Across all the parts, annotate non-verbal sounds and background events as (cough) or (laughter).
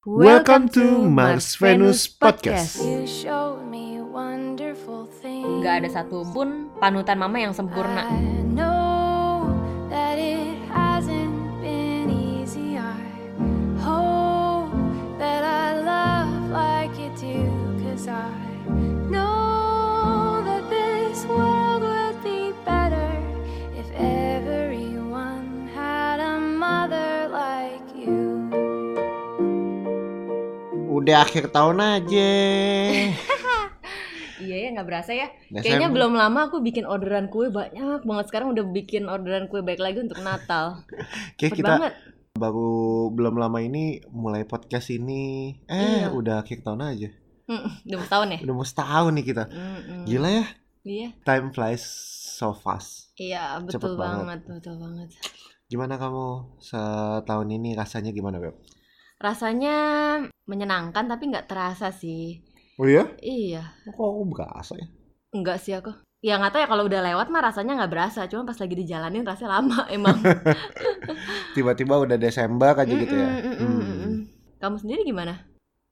Welcome to Mars Venus Podcast. Gak ada satupun panutan mama yang sempurna. Udah akhir tahun aja. (laughs) Iya ya nggak berasa ya. Desember. Kayaknya belum lama aku bikin orderan kue banyak banget. Sekarang udah bikin orderan kue baik lagi untuk Natal. (laughs) Kayak kita banget. baru belum lama ini mulai podcast ini. Eh, Iya. udah akhir tahun aja. Udah mau setahun ya. Udah mau setahun nih kita. Mm-mm. Gila ya, Iya. time flies so fast. Iya Cepet betul banget. banget. betul banget. Gimana kamu setahun ini rasanya gimana, Beb? Rasanya menyenangkan tapi nggak terasa sih. Oh iya? Iya. Kok aku berasa ya? Enggak sih aku. Ya nggak tahu ya kalau udah lewat mah rasanya nggak berasa. Cuma pas lagi dijalanin rasanya lama (laughs) emang. (laughs) Tiba-tiba udah Desember aja gitu ya. Hmm. mm-mm. Kamu sendiri gimana?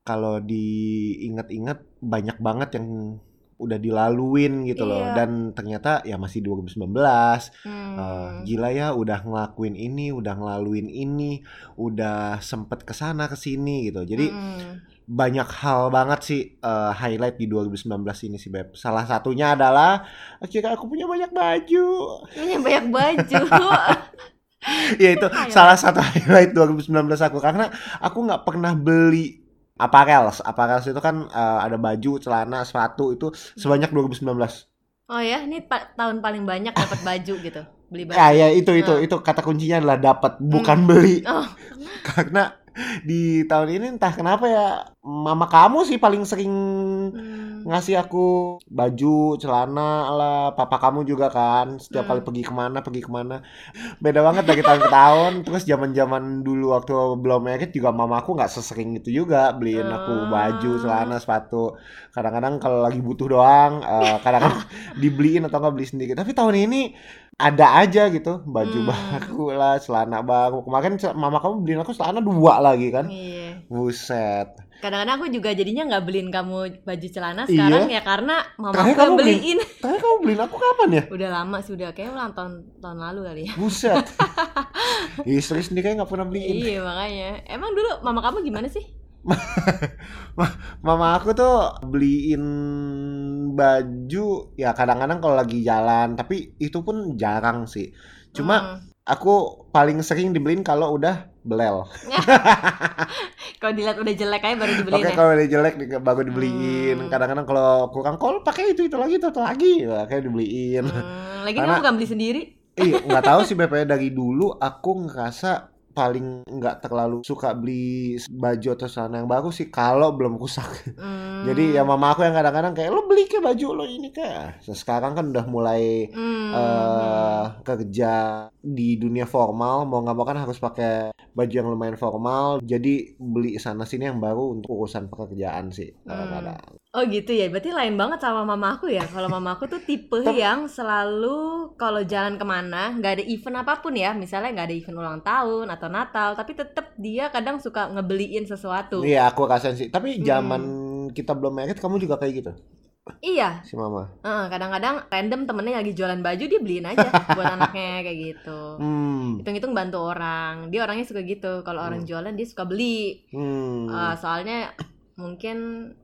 Kalau diinget-inget banyak banget yang udah dilaluin gitu loh Iya. dan ternyata ya masih 2019 Hmm. Eh, gila ya udah ngelakuin ini, udah ngelaluin ini, udah sempet ke sana ke sini gitu. Jadi Mm-mm. banyak hal banget sih eh, highlight di 2019 ini sih Beb. Salah satunya adalah akhirnya aku punya banyak baju. Punya banyak baju. (laughs) ya itu Highlight. salah satu highlight 2019 aku karena aku nggak pernah beli apparel. Apparel itu kan eh, ada baju, celana, sepatu itu sebanyak 2019. oh ya, ini pa- tahun paling banyak dapat baju gitu. Beli baju. Ya, ya itu itu Nah. itu kata kuncinya adalah dapat bukan beli. Oh, (laughs) karena di tahun ini entah kenapa ya mama kamu sih paling sering hmm. ngasih aku baju celana lah papa kamu juga kan setiap Hmm. kali pergi ke mana pergi ke mana beda banget dari tahun ke tahun terus zaman zaman dulu waktu belum married juga mama aku nggak sesering itu juga beliin aku baju Ah. celana sepatu kadang-kadang kalau lagi butuh doang eh, kadang-kadang (laughs) dibeliin atau nggak beli sendiri tapi tahun ini ada aja gitu baju Hmm. baru lah celana baru kemarin mama kamu beliin aku celana dua lagi kan Iya. buset Kadang-kadang aku juga jadinya nggak beliin kamu baju celana Iya. sekarang ya karena mama aku kamu beliin. (laughs) tapi kamu beliin aku kapan ya Udah lama sudah kayak ulang tahun tahun lalu kali ya. buset (laughs) istri sendiri kayak nggak pernah beliin Iya makanya. Emang dulu mama kamu gimana sih? (laughs) mama aku tuh beliin baju ya kadang-kadang kalau lagi jalan tapi itu pun jarang sih cuma Hmm. aku paling sering dibeliin kalau udah belel (laughs) Kalau dilihat udah jelek aja baru dibeliin Oke ya. kalau udah jelek baru dibeliin. Hmm. Kadang-kadang kalau kurang kol pakai itu itu lagi itu, itu lagi, ya, kayak dibeliin. Hmm, lagi Karena- kamu bukan beli sendiri? Iya nggak tahu sih (laughs) BPN dari dulu aku ngerasa paling nggak terlalu suka beli baju atau celana yang baru sih kalau belum rusak. Hmm. Jadi ya mama aku yang kadang-kadang kayak lo beli ke baju lo ini kayak. Sekarang kan udah mulai Hmm. eh kerja di dunia formal mau nggak mau kan harus pakai baju yang lumayan formal jadi beli sana sini yang baru untuk urusan pekerjaan sih Hmm. kadang-kadang. Oh gitu ya, berarti lain banget sama mama aku ya. Kalau mama aku tuh tipe yang selalu kalau jalan ke mana nggak ada event apa pun ya, misalnya nggak ada event ulang tahun atau Natal, tapi tetap dia kadang suka ngebeliin sesuatu. Iya aku kasihan sih tapi Hmm. zaman kita belum married kamu juga kayak gitu Iya, si mama. kadang-kadang random temennya lagi jualan baju dia beliin aja (laughs) buat anaknya kayak gitu. Hmm. Hitung-hitung bantu orang, dia orangnya suka gitu. Kalau orang Hmm. jualan dia suka beli. Hmm. Eh, soalnya mungkin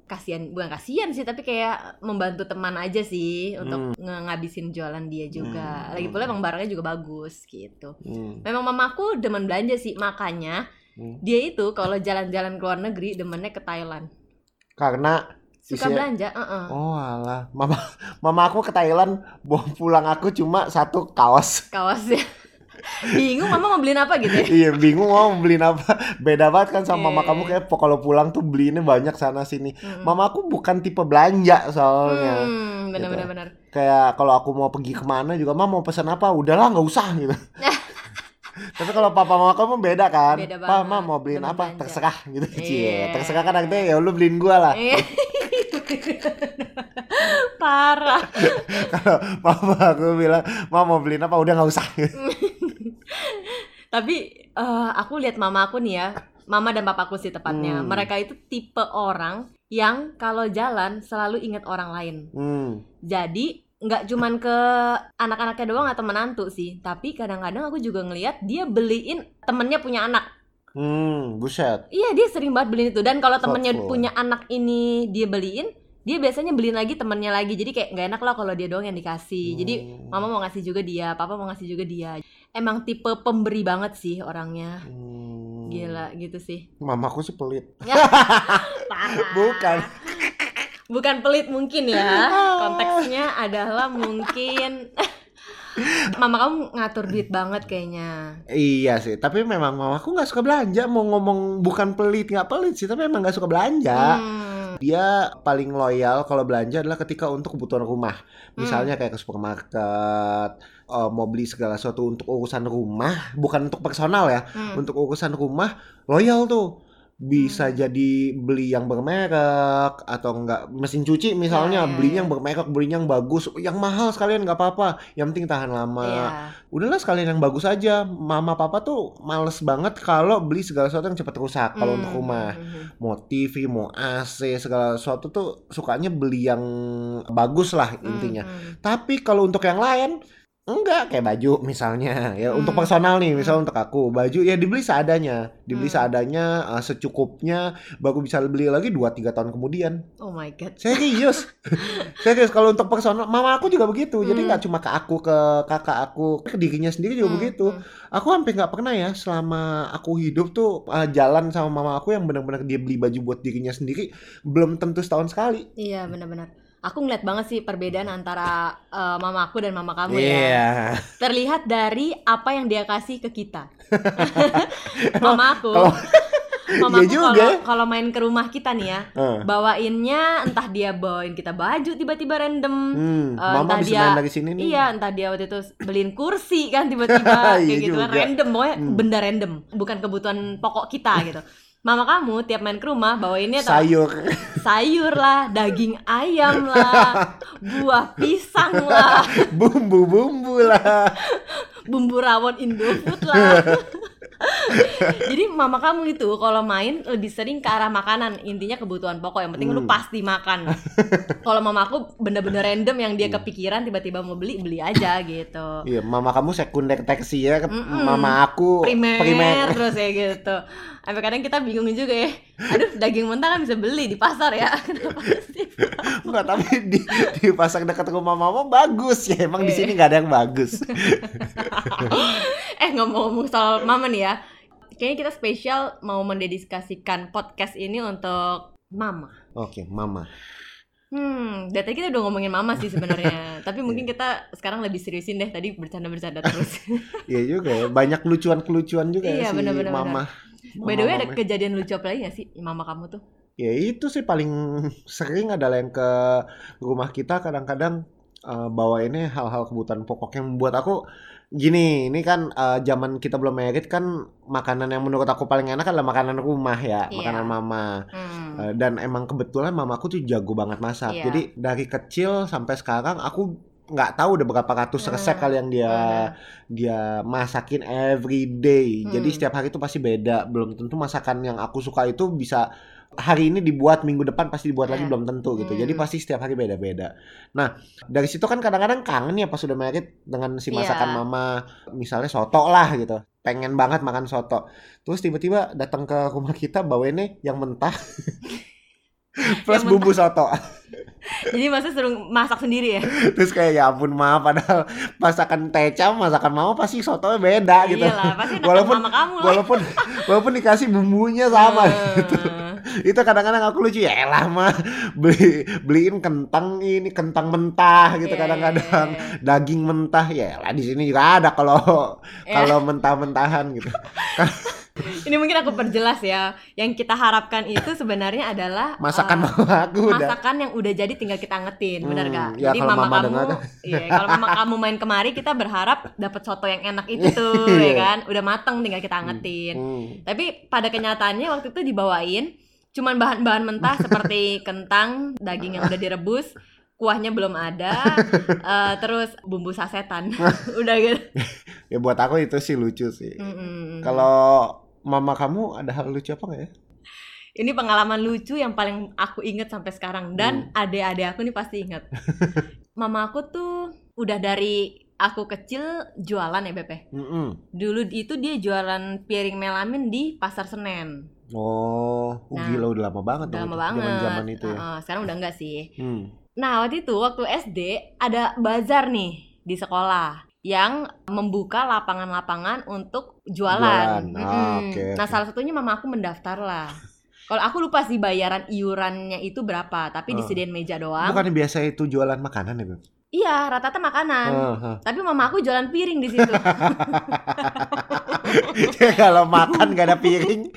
kasihan bukan kasihan sih tapi kayak membantu teman aja sih untuk nge- ngabisin jualan dia juga Hmm. lagi pula emang barangnya juga bagus gitu Hmm. memang mamaku demen belanja sih makanya Hmm. dia itu kalau jalan-jalan ke luar negeri demennya ke Thailand Karena suka Isinya- belanja uh-uh. oh alah mama (laughs) mama aku ke Thailand bawa pulang aku cuma satu kaos. kaosnya bingung mama mau beliin apa gitu ya? Iya bingung mau beliin apa. Beda banget kan sama mama kamu kayak kalau pulang tuh beliinnya banyak sana sini. Mm-mm. mama aku bukan tipe belanja soalnya. Hmm, bener Gitu. bener bener kayak kalau aku mau pergi ke mana juga mama mau pesan apa? Udahlah nggak usah gitu. (laughs) Tapi kalau papa mama kamu beda kan? Beda banget. mama mau beliin apa? belanja. terserah gitu. Cie, Iya. terserah kan artinya ya lu beliin gua lah. Iya. (laughs) parah. (laughs) Kalau mama aku bilang mama mau beliin apa? Udah nggak usah tapi eh, aku lihat mama aku nih ya mama dan papaku sih tepatnya. Hmm. Mereka itu tipe orang yang kalau jalan selalu ingat orang lain. Hmm. Jadi nggak cuman ke anak-anaknya doang atau menantu sih, tapi kadang-kadang aku juga ngelihat dia beliin temennya punya anak. Hmm, buset. Iya dia sering banget beliin itu dan kalau temennya Thoughtful. punya anak ini dia beliin, dia biasanya beliin lagi temennya lagi. Jadi kayak nggak enak lah kalau dia doang yang dikasih. Jadi Hmm. mama mau ngasih juga dia, papa mau ngasih juga dia. Emang tipe pemberi banget sih orangnya. Hmm. Gila gitu sih. Mamaku sih pelit. (laughs) Parah. Bukan. Bukan pelit mungkin ya. (laughs) Konteksnya adalah mungkin (laughs) Mama kamu ngatur duit banget kayaknya. Iya sih, tapi memang mamaku nggak suka belanja. Mau ngomong bukan pelit nggak pelit sih, tapi memang nggak suka belanja. Hmm. Dia paling loyal kalau belanja adalah ketika untuk kebutuhan rumah. Misalnya kayak ke supermarket, eh, mau beli segala sesuatu untuk urusan rumah, bukan untuk personal ya. Hmm. Untuk urusan rumah loyal tuh. Bisa jadi beli yang bermerek atau enggak mesin cuci misalnya Ya, ya, belinya ya. yang bermerek, belinya yang bagus, yang mahal sekalian nggak apa-apa, yang penting tahan lama. Iya. Udahlah sekalian yang bagus aja. Mama papa tuh males banget kalau beli segala sesuatu yang cepat rusak kalau untuk Hmm, rumah. hmm, hmm. Mau TV, mau AC, segala sesuatu tuh sukanya beli yang bagus lah intinya. Hmm, hmm. Tapi kalau untuk yang lain enggak kayak baju misalnya ya untuk Hmm. personal nih Hmm. misal untuk aku baju ya dibeli seadanya dibeli Hmm. seadanya eh, secukupnya baru bisa beli lagi 2-3 tahun kemudian Oh my god. serius (laughs) serius kalau untuk personal mama aku juga begitu jadi Hmm. nggak cuma ke aku ke kakak aku ke dirinya sendiri juga Hmm, begitu hmm. aku hampir nggak pernah ya selama aku hidup tuh uh, jalan sama mama aku yang benar-benar dia beli baju buat dirinya sendiri belum tentu setahun sekali Iya benar-benar. Aku ngeliat banget sih perbedaan antara eh, mama aku dan mama kamu Iya. ya. Terlihat dari apa yang dia kasih ke kita. (laughs) mama aku. kalau- (laughs) Mama Iya aku juga. kalau main ke rumah kita nih ya, Eh. bawainnya entah dia bawain kita baju tiba-tiba random. Hmm, Eh, mama entah bisa dia- main dari sini nih. Iya, entah dia waktu itu beliin kursi kan tiba-tiba (laughs) Iya kayak gitu kan random pokoknya Hmm. benda random, bukan kebutuhan pokok kita gitu. Mama kamu tiap main ke rumah bawainnya tau- Sayur. sayur lah, daging ayam lah, (laughs) buah pisang lah, Bumbu-bumbu lah. bumbu rawon Indofood lah. (laughs) (laughs) Jadi mama kamu itu kalau main lebih sering ke arah makanan, intinya kebutuhan pokok. Yang penting lu Hmm. pasti makan. (laughs) kalau mama aku benda-benda random yang dia kepikiran tiba-tiba mau beli beli aja gitu. Iya, mama kamu sekunder teksi ya. Mm-mm. Mama aku Primer, terus ya gitu. Sampai kadang kita bingung juga ya. Aduh, daging mentah kan bisa beli di pasar ya. (laughs) Kenapa sih? Enggak, tapi di, di pasar dekat rumah mama bagus ya. Emang di Iya. sini nggak ada yang bagus. (laughs) eh ngomong-ngomong soal mama nih ya kayaknya kita spesial mau mendedikasikan podcast ini untuk mama Oke, mama. hmm dari tadi kita udah ngomongin mama sih sebenarnya (laughs) tapi mungkin kita sekarang lebih seriusin deh tadi bercanda-bercanda terus Iya juga ya. Banyak kelucuan-kelucuan juga ya Iya, si bener-bener, mama. By the way ada kejadian lucu apa lagi gak sih mama kamu tuh Ya itu sih paling (laughs) sering adalah yang ke rumah kita kadang-kadang eh, bawainnya hal-hal kebutuhan pokok yang membuat aku gini, ini kan eh, zaman kita belum married kan makanan yang menurut aku paling enak adalah makanan rumah ya, Iya. makanan mama. hmm. Eh, dan emang kebetulan mamaku tuh jago banget masak. Iya. Jadi dari kecil sampai sekarang aku nggak tahu udah berapa ratus Hmm. resep kali yang dia dia masakin every day. Jadi Hmm. setiap hari itu pasti beda. Belum tentu masakan yang aku suka itu bisa hari ini dibuat minggu depan pasti dibuat lagi Eh. belum tentu gitu. Hmm. Jadi pasti setiap hari beda-beda. Nah, dari situ kan kadang-kadang kangen ya pas udah married dengan si masakan Iya. mama. Misalnya soto lah gitu. Pengen banget makan soto. Terus tiba-tiba datang ke rumah kita bawainnya yang mentah. (laughs) (laughs) Plus Yang bumbu soto. Jadi masa suruh masak sendiri ya Terus kayak ya ampun maaf padahal masakan Teca masakan mama pasti sotonya beda gitu. iyalah pasti Walaupun- mama kamu lah Walaupun walaupun dikasih bumbunya sama Hmm. gitu. Itu kadang-kadang aku lucu ya elah mah beli beliin kentang ini kentang mentah gitu Iya, kadang-kadang iya, iya. daging mentah ya lah di sini juga ada kalau Iya. kalau mentah-mentahan gitu. (laughs) ini mungkin aku perjelas ya yang kita harapkan itu sebenarnya adalah Masakan eh, mama aku udah masakan yang udah jadi tinggal kita angetin, benar Hmm, gak? ya jadi kalau mama, mama kamu, dengar. (laughs) iya kalau mama kamu main kemari kita berharap dapat soto yang enak itu (laughs) tuh, Iya. ya kan? Udah mateng tinggal kita angetin. Hmm. Tapi pada kenyataannya waktu itu dibawain cuman bahan-bahan mentah seperti (laughs) kentang, daging yang udah direbus, kuahnya belum ada, eh, terus bumbu sasetan, udah gitu. Ya buat aku itu sih lucu sih. Mm-mm. Kalau mama kamu ada hal lucu apa nggak ya? Ini pengalaman lucu yang paling aku inget sampai sekarang dan adik-adik aku nih pasti inget. (laughs) Mama aku tuh udah dari aku kecil jualan ya Bebe. Mm-mm. Dulu itu dia jualan piring melamin di Pasar Senen. Oh, Nah, gila udah lama banget Udah lama banget. Zaman-zaman itu ya. Heeh, sekarang udah enggak sih. Hmm. Nah, waktu itu waktu SD ada bazar nih di sekolah yang membuka lapangan-lapangan untuk jualan. Jualan. Ah, Mm-mm. oke, Nah, salah satunya mama aku mendaftar lah. (laughs) Kalau aku lupa sih bayaran iurannya itu berapa, tapi Ah. disediain meja doang. Bukan biasa itu jualan makanan ya, Beb? Iya, rata-rata makanan. Ah, ah. Tapi mama aku jualan piring di situ. (laughs) Kalau makan gak ada piring,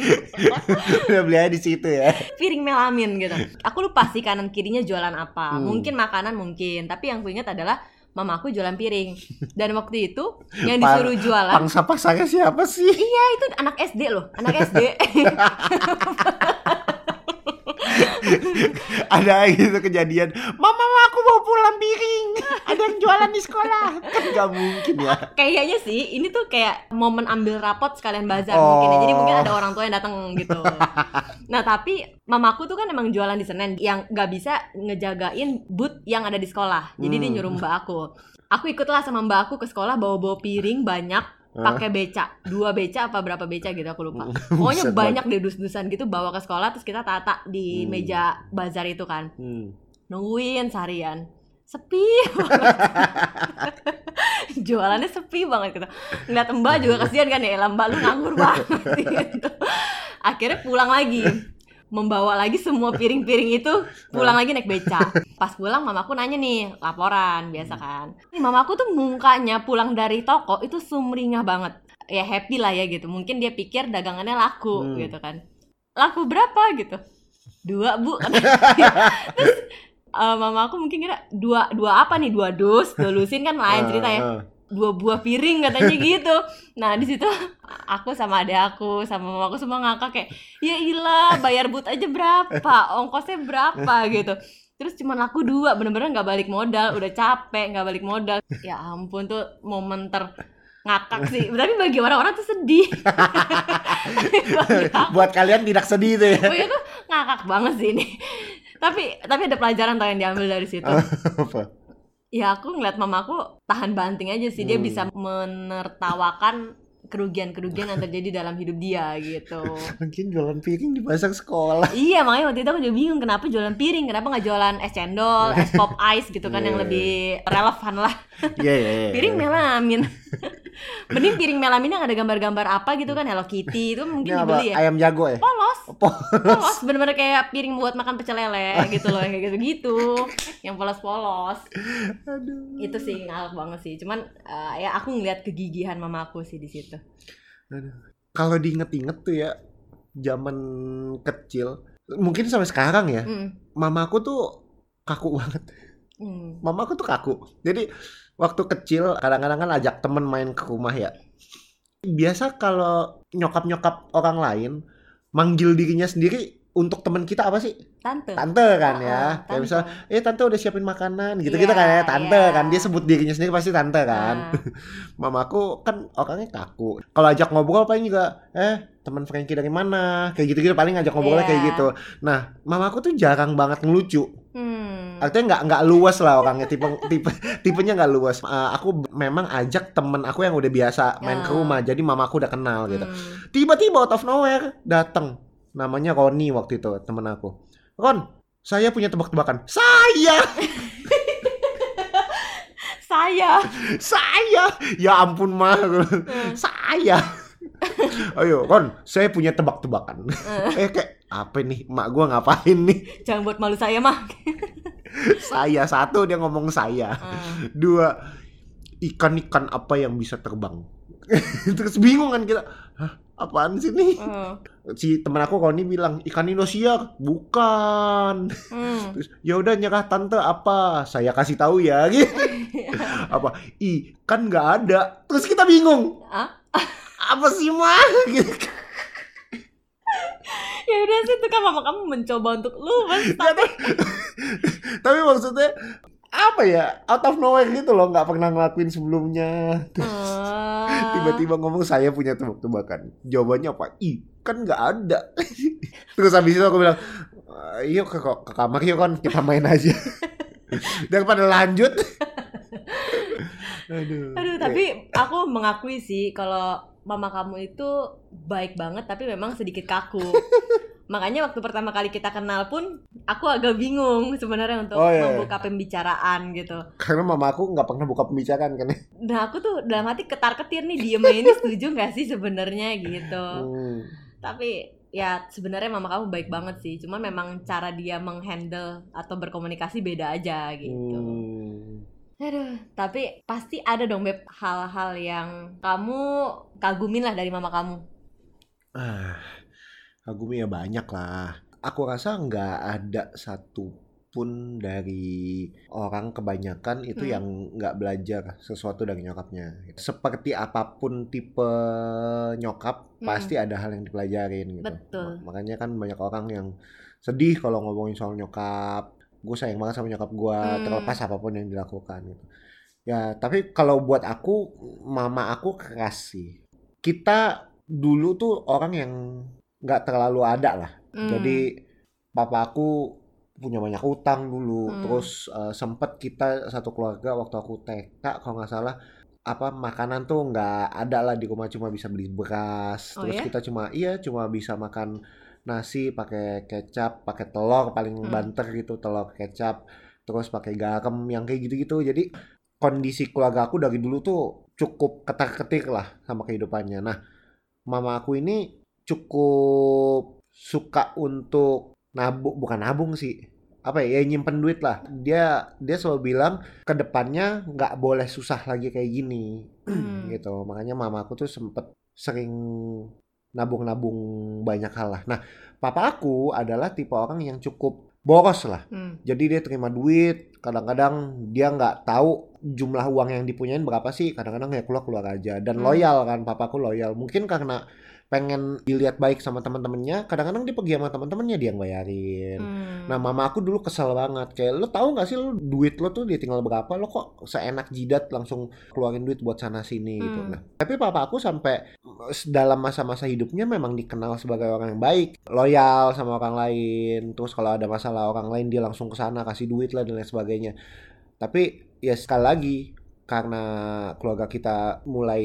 (laughs) udah beli aja di situ ya. piring melamin gitu. Aku lupa sih kanan kirinya jualan apa. Hmm. Mungkin makanan mungkin, tapi yang ku ingat adalah mama aku jualan piring. Dan waktu itu (laughs) yang disuruh jualan Pangsa pasarnya siapa sih? Iya itu anak SD loh, anak SD. (laughs) (laughs) ada gitu kejadian mama aku mau pulang piring ada yang jualan di sekolah kan nggak mungkin ya (laughs) Kayaknya sih ini tuh kayak momen ambil rapot sekalian bazar Oh. mungkin ya. Jadi mungkin ada orang tua yang datang gitu. (laughs) nah tapi mamaku tuh kan emang jualan di Senen yang nggak bisa ngejagain booth yang ada di sekolah. Jadi dia Hmm. nyuruh mbak aku. Aku ikutlah sama mbak aku ke sekolah bawa-bawa piring banyak pakai beca. Dua beca apa berapa beca gitu aku lupa. (laughs) Pokoknya Buset, banyak deh dus-dusan gitu bawa ke sekolah terus kita tata di Hmm. meja bazar itu kan. Hmm. nungguin seharian. Sepi (laughs) jualannya sepi banget gitu. Ngeliat mbak juga kasihan kan ya "Elah, mbak lu nganggur banget. (laughs) Gitu. Akhirnya pulang lagi membawa lagi semua piring-piring itu pulang lagi naik beca. Pas pulang mamaku nanya nih laporan biasa kan. Nih mamaku tuh mukanya pulang dari toko itu sumringah banget. Ya happy lah ya gitu. Mungkin dia pikir dagangannya laku Hmm. gitu kan. Laku berapa gitu? Dua bu. (laughs) Terus eh, mama aku mungkin kira dua dua apa nih? Dua dus dua lusin kan lain cerita ya. Ah, ah. Dua buah piring katanya (laughs) gitu. Nah di situ aku sama adek aku sama mama aku semua ngakak kayak ya ilah bayar but aja berapa? Ongkosnya berapa? gitu. Terus cuma laku dua bener-bener nggak balik modal udah capek nggak balik modal. Ya ampun tuh momen ter ngakak sih. Tapi bagi orang-orang tuh sedih. (laughs) Buat kalian tidak sedih tuh ya. Bagi aku ngakak banget sih ini. Tapi tapi ada pelajaran tau yang diambil dari situ? (laughs) Ya aku ngeliat mamaku tahan banting aja sih dia Hmm. bisa menertawakan kerugian-kerugian yang terjadi dalam hidup dia gitu. (laughs) mungkin jualan piring di pasar sekolah iya makanya waktu itu aku juga bingung kenapa jualan piring, kenapa nggak jualan es cendol, es pop (laughs) ice gitu kan yang Iya. lebih relevan lah. (laughs) iya iya iya. Piring melamin. Mending piring melamin yang ada gambar-gambar apa gitu kan Hello Kitty itu ini mungkin apa dibeli ya. ayam jago ya Polos, Polos. polos bener-bener kayak piring buat makan pecel lele gitu loh kayak gitu-gitu, yang polos-polos. Aduh. itu sih ngalak banget sih cuman eh, ya aku ngeliat kegigihan mamaku sih di situ kalau diinget-inget tuh ya zaman kecil mungkin sampai sekarang ya Hmm, mamaku tuh kaku banget. Hmm. mamaku tuh kaku. Jadi waktu kecil kadang-kadang kan ajak temen main ke rumah ya. Biasa kalau nyokap-nyokap orang lain manggil dirinya sendiri untuk temen kita apa sih? Tante. Tante kan ya. Ah, kayak tante. misal eh tante udah siapin makanan gitu-gitu Iya, kan ya. Tante iya. kan dia sebut dirinya sendiri pasti tante kan. Nah, (laughs) mamaku kan orangnya kaku. Kalau ajak ngobrol paling juga eh teman Frankie dari mana? Kayak gitu-gitu paling ngajak ngobrolnya Iya. kayak gitu. Nah mamaku tuh jarang banget ngelucu. Hmm. artinya nggak nggak luas lah orangnya tipe tipe tipenya nggak luas. Eh, aku memang ajak temen aku yang udah biasa main ke Ya. rumah jadi mamaku udah kenal gitu. Hmm. tiba-tiba out of nowhere datang namanya Roni waktu itu temen aku. Ron saya punya tebak-tebakan. Saya! (laughs) Saya. Saya! Ya ampun mah saya! Ayo Ron saya punya tebak-tebakan. Eh kayak apa nih? Mak gua ngapain nih? Jangan buat malu saya mah saya satu dia ngomong saya. Hmm. dua ikan-ikan apa yang bisa terbang? (laughs) Terus bingung kan kita apaan sih nih? Hmm. si temen aku Roni bilang ikan Indosiar bukan. Hmm. (laughs) terus ya udah nyerah tante apa? Saya kasih tahu ya (laughs) gitu. Apa? Ikan nggak ada. Terus kita bingung. Ah? apa sih mah (laughs) gitu. Ya udah sih itu kan mama kamu mencoba untuk lu mas. Tapi tapi maksudnya apa ya? Out of nowhere gitu loh nggak pernah ngelakuin sebelumnya. Terus (laughs) Ah. tiba-tiba ngomong saya punya tebak-tebakan. Jawabannya apa? Ih kan nggak ada. (laughs) Terus habis itu aku bilang "Eh, yuk ke, ke kamar yuk kan kita main aja. (laughs) Daripada lanjut. Aduh Aduh, tapi aku mengakui sih kalau mama kamu itu baik banget tapi memang sedikit kaku. Makanya waktu pertama kali kita kenal pun aku agak bingung sebenarnya untuk Oh, iya, iya. membuka pembicaraan gitu. karena mama aku nggak pernah buka pembicaraan kan ya Nah aku tuh dalam hati ketar-ketir nih diem ini setuju nggak sih sebenarnya gitu. Hmm. Tapi ya sebenarnya mama kamu baik banget sih. Cuman memang cara dia menghandle atau berkomunikasi beda aja gitu. Hmm. Aduh, tapi pasti ada dong Beb hal-hal yang kamu kagumin lah dari mama kamu. Ah, kagumi ya banyak lah. Aku rasa nggak ada satu pun dari orang kebanyakan itu Hmm. yang nggak belajar sesuatu dari nyokapnya. Seperti apa pun tipe nyokap, Hmm. pasti ada hal yang dipelajarin gitu. Betul. Ma- Makanya kan banyak orang yang sedih kalau ngomongin soal nyokap. Gue sayang banget sama nyokap gue, Hmm. terlepas apa pun yang dilakukan gitu. Ya, tapi kalau buat aku, mama aku keras sih. Kita dulu tuh orang yang nggak terlalu ada lah. Hmm. Jadi papa aku punya banyak utang dulu, Hmm. terus eh, sempet kita satu keluarga waktu aku TK kalau nggak salah apa makanan tuh nggak ada lah di rumah cuma bisa beli beras, Oh, terus ya? kita cuma iya cuma bisa makan nasi pakai kecap, pakai telur paling Hmm. banter gitu telur kecap, terus pakai garam yang kayak gitu-gitu. Jadi kondisi keluarga aku dari dulu tuh cukup ketar-ketir lah sama kehidupannya. Nah, mama aku ini cukup suka untuk nabung, bukan nabung sih. Apa ya, ya nyimpen duit lah. Dia dia selalu bilang ke depannya nggak boleh susah lagi kayak gini. Hmm. (clears throat) gitu. Makanya mama aku tuh sempet sering nabung-nabung banyak hal lah. Nah, papa aku adalah tipe orang yang cukup boros lah. Hmm. Jadi dia terima duit, kadang-kadang dia nggak tahu jumlah uang yang dipunyain berapa sih. Kadang-kadang ya keluar keluar aja. Dan Hmm. loyal kan, papaku loyal. Mungkin karena pengen dilihat baik sama teman-temannya, kadang-kadang dia pergi sama teman-temannya dia yang bayarin. Hmm. Nah, mama aku dulu kesel banget. Kayak lo tahu nggak sih lo duit lo tuh dia tinggal berapa? Lo kok seenak jidat langsung keluarin duit buat sana sini gitu. Hmm. Nah, tapi papa aku sampai dalam masa-masa hidupnya memang dikenal sebagai orang yang baik, loyal sama orang lain. Terus kalau ada masalah orang lain dia langsung ke sana kasih duit lah dan lain sebagainya. Tapi ya sekali lagi karena keluarga kita mulai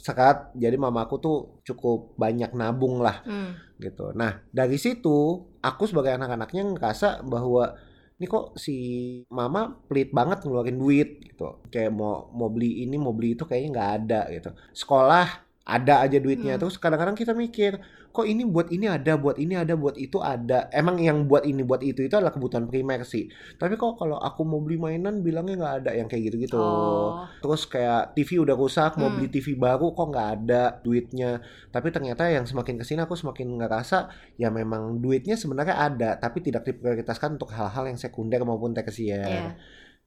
sekat, jadi mamaku tuh cukup banyak nabung lah Hmm. gitu. Nah, dari situ aku sebagai anak-anaknya ngerasa bahwa ini kok si mama pelit banget ngeluarin duit gitu. Kayak mau mau beli ini, mau beli itu kayaknya nggak ada gitu. Sekolah ada aja duitnya. Hmm. Terus kadang-kadang kita mikir, kok ini buat ini ada, buat ini ada, buat itu ada. Emang yang buat ini, buat itu itu adalah kebutuhan primer sih. Tapi kok kalau aku mau beli mainan bilangnya nggak ada yang kayak gitu-gitu. Oh. Terus kayak TV udah rusak, mau Hmm. beli TV baru kok nggak ada duitnya. Tapi ternyata yang semakin ke sini aku semakin ngerasa ya memang duitnya sebenarnya ada, tapi tidak diprioritaskan untuk hal-hal yang sekunder maupun tersier Iya.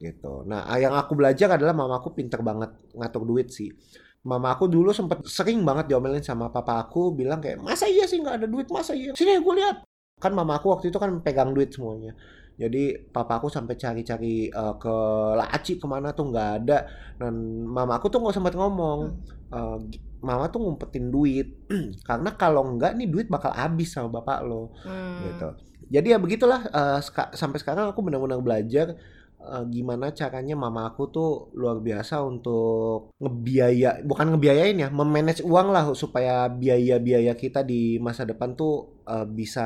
gitu. Nah, yang aku belajar adalah mamaku pinter banget ngatur duit sih. Mama aku dulu sempet sering banget diomelin sama papa aku bilang kayak masa iya sih nggak ada duit? Masa iya? Sini gue lihat. Kan mama aku waktu itu kan pegang duit semuanya. Jadi papa aku sampai cari-cari eh, ke laci ke mana tuh nggak ada. Dan mama aku tuh nggak sempat ngomong. Gi- mama tuh ngumpetin duit. (clears throat) Karena kalau nggak nih duit bakal habis sama bapak lo Hmm. gitu. Jadi ya begitulah eh, seka- sampai sekarang aku benar-benar belajar eh, gimana caranya mama aku tuh luar biasa untuk ngebiaya, bukan ngebiayain ya, memanage uang lah supaya biaya-biaya kita di masa depan tuh eh, bisa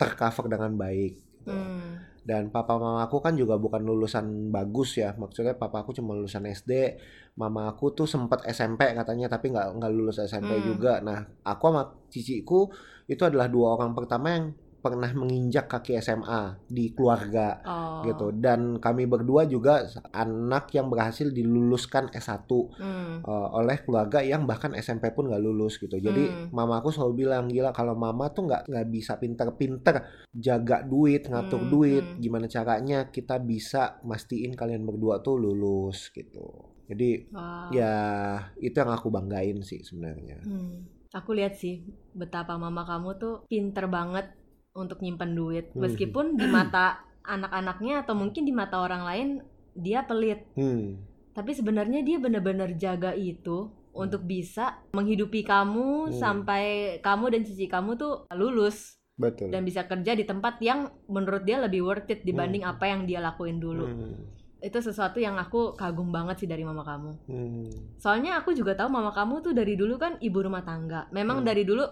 tercover dengan baik. gitu. Hmm. Dan papa mama aku kan juga bukan lulusan bagus ya. Maksudnya papa aku cuma lulusan SD, mama aku tuh sempat SMP katanya tapi nggak nggak lulus SMP Hmm. juga. Nah, aku sama ciciku itu adalah dua orang pertama yang pernah menginjak kaki SMA di keluarga Oh. gitu. Dan kami berdua juga anak yang berhasil diluluskan S1 Hmm. eh, oleh keluarga yang bahkan SMP pun nggak lulus gitu. Jadi Hmm. mama aku selalu bilang gila kalau mama tuh nggak nggak bisa pinter-pinter jaga duit, ngatur Hmm, duit, hmm. gimana caranya kita bisa mastiin kalian berdua tuh lulus gitu. Jadi Wow. ya itu yang aku banggain sih sebenarnya. Hmm. Aku lihat sih betapa mama kamu tuh pinter banget untuk nyimpen duit Hmm. meskipun di mata anak-anaknya atau mungkin di mata orang lain dia pelit. Hmm. Tapi sebenarnya dia benar-benar jaga itu untuk bisa menghidupi kamu Hmm. sampai kamu dan cici kamu tuh lulus Betul. dan bisa kerja di tempat yang menurut dia lebih worth it dibanding Hmm. apa yang dia lakuin dulu. Hmm. Itu sesuatu yang aku kagum banget sih dari mama kamu. Hmm. Soalnya aku juga tahu mama kamu tuh dari dulu kan ibu rumah tangga. Memang Hmm. dari dulu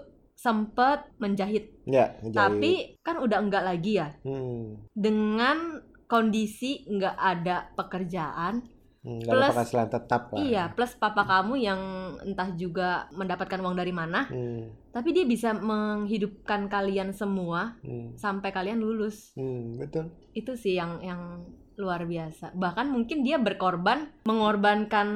sempet menjahit, Ya, ngejahit. tapi kan udah enggak lagi ya. hmm. Dengan kondisi nggak ada pekerjaan, Hmm, Plus- penghasilan tetap lah. iya, plus papa kamu yang entah juga mendapatkan uang dari mana, Hmm. tapi dia bisa menghidupkan kalian semua Hmm. sampai kalian lulus. Hmm, betul. Itu sih yang yang luar biasa. Bahkan mungkin dia berkorban mengorbankan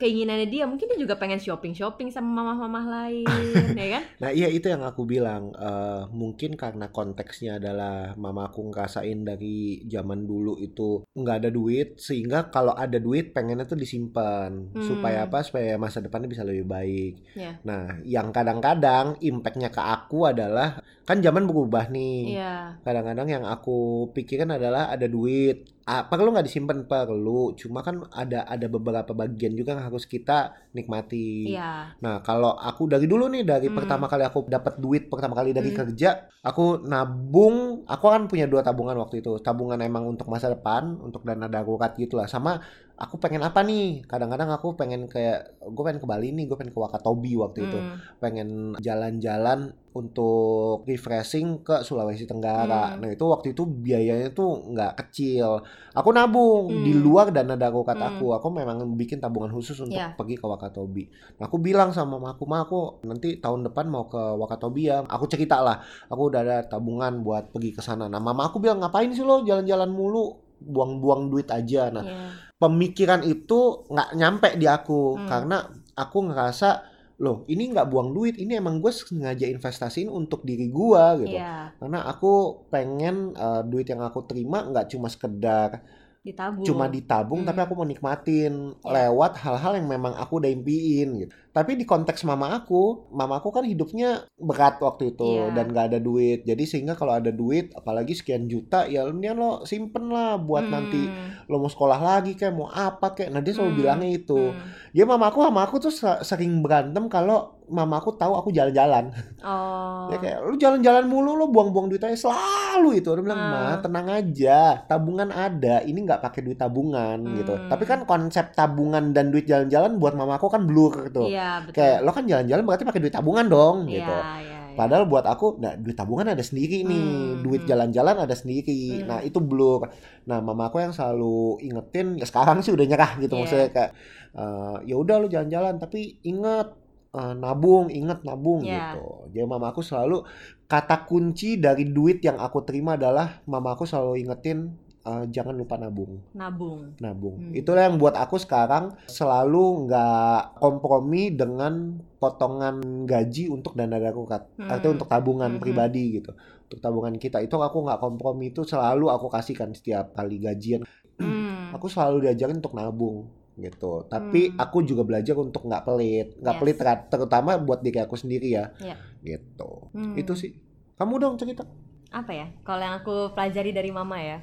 keinginannya dia. Mungkin dia juga pengen shopping-shopping sama mamah-mamah lain, (laughs) ya kan? Nah iya itu yang aku bilang Eh, mungkin karena konteksnya adalah mama aku ngerasain dari zaman dulu itu nggak ada duit sehingga kalau ada duit pengennya tuh disimpan Hmm. supaya apa supaya masa depannya bisa lebih baik. Iya. Nah yang kadang-kadang impactnya ke aku adalah kan zaman berubah nih. Iya. Kadang-kadang yang aku pikirkan adalah ada duit. Ah, perlu nggak disimpan perlu. Cuma kan ada ada beberapa bagian juga yang harus kita nikmati. Iya. Nah, kalau aku dari dulu nih dari Hmm. pertama kali aku dapat duit pertama kali dari Hmm. kerja, aku nabung, aku kan punya dua tabungan waktu itu. Tabungan emang untuk masa depan, untuk dana darurat gitu lah. Sama aku pengen apa nih? Kadang-kadang aku pengen kayak gue pengen ke Bali nih, gue pengen ke Wakatobi waktu itu. Hmm. Pengen jalan-jalan untuk refreshing ke Sulawesi Tenggara. Hmm. Nah, itu waktu itu biayanya tuh nggak kecil. Aku nabung Hmm. di luar dana darurat Hmm. aku. Aku memang bikin tabungan khusus untuk Iya. pergi ke Wakatobi. Nah, aku bilang sama mama aku, "Ma, aku nanti tahun depan mau ke Wakatobi ya." Aku cerita lah, aku udah ada tabungan buat pergi ke sana. Nah, mama aku bilang, "Ngapain sih lo jalan-jalan mulu? Buang-buang duit aja." Nah, Iya. Pemikiran itu nggak nyampe di aku Hmm. karena aku ngerasa loh ini nggak buang duit ini emang gue sengaja investasiin untuk diri gua gitu Iya. karena aku pengen eh, duit yang aku terima nggak cuma sekedar Ditabung. cuma ditabung Hmm. tapi aku mau nikmatin Ya. lewat hal-hal yang memang aku udah impiin gitu tapi di konteks mama aku mama aku kan hidupnya berat waktu itu Iya. dan nggak ada duit jadi sehingga kalau ada duit apalagi sekian juta ya mendingan lo simpen lah buat Hmm. nanti lo mau sekolah lagi kayak mau apa kayak nah dia selalu Hmm. bilangnya itu Hmm. dia mama aku sama aku tuh se- sering berantem kalau mama aku tahu aku jalan-jalan Oh. ya kayak lu jalan-jalan mulu lo buang-buang duit aja selalu itu dia bilang Ah. ma tenang aja tabungan ada ini nggak pakai duit tabungan gitu Hmm. tapi kan konsep tabungan dan duit jalan-jalan buat mama aku kan blur tuh Iya, betul. kayak lo kan jalan-jalan berarti pakai duit tabungan dong Iya, gitu iya, iya. Padahal buat aku, nah duit tabungan ada sendiri nih, Hmm, duit hmm. jalan-jalan ada sendiri. Hmm. Nah itu blur. Nah mama aku yang selalu ingetin, ya sekarang sih udah nyerah gitu Iya. maksudnya kayak, eh, ya udah lu jalan-jalan, tapi ingat eh, nabung, ingat nabung Iya. gitu. Jadi mama aku selalu kata kunci dari duit yang aku terima adalah mama aku selalu ingetin eh, jangan lupa nabung, Nabung. nabung. Hmm. Itulah yang buat aku sekarang selalu nggak kompromi dengan potongan gaji untuk dana darurat, Hmm. artinya untuk tabungan Mhm. pribadi gitu, untuk tabungan kita itu aku nggak kompromi itu selalu aku kasihkan setiap kali gajian. Hmm. Aku selalu diajarin untuk nabung gitu. Tapi Hmm. aku juga belajar untuk nggak pelit, nggak Yes. pelit ter- terutama buat diri aku sendiri ya. Iya. Gitu. Hmm. Itu sih. Kamu dong cerita. Apa ya? Kalau yang aku pelajari dari mama ya,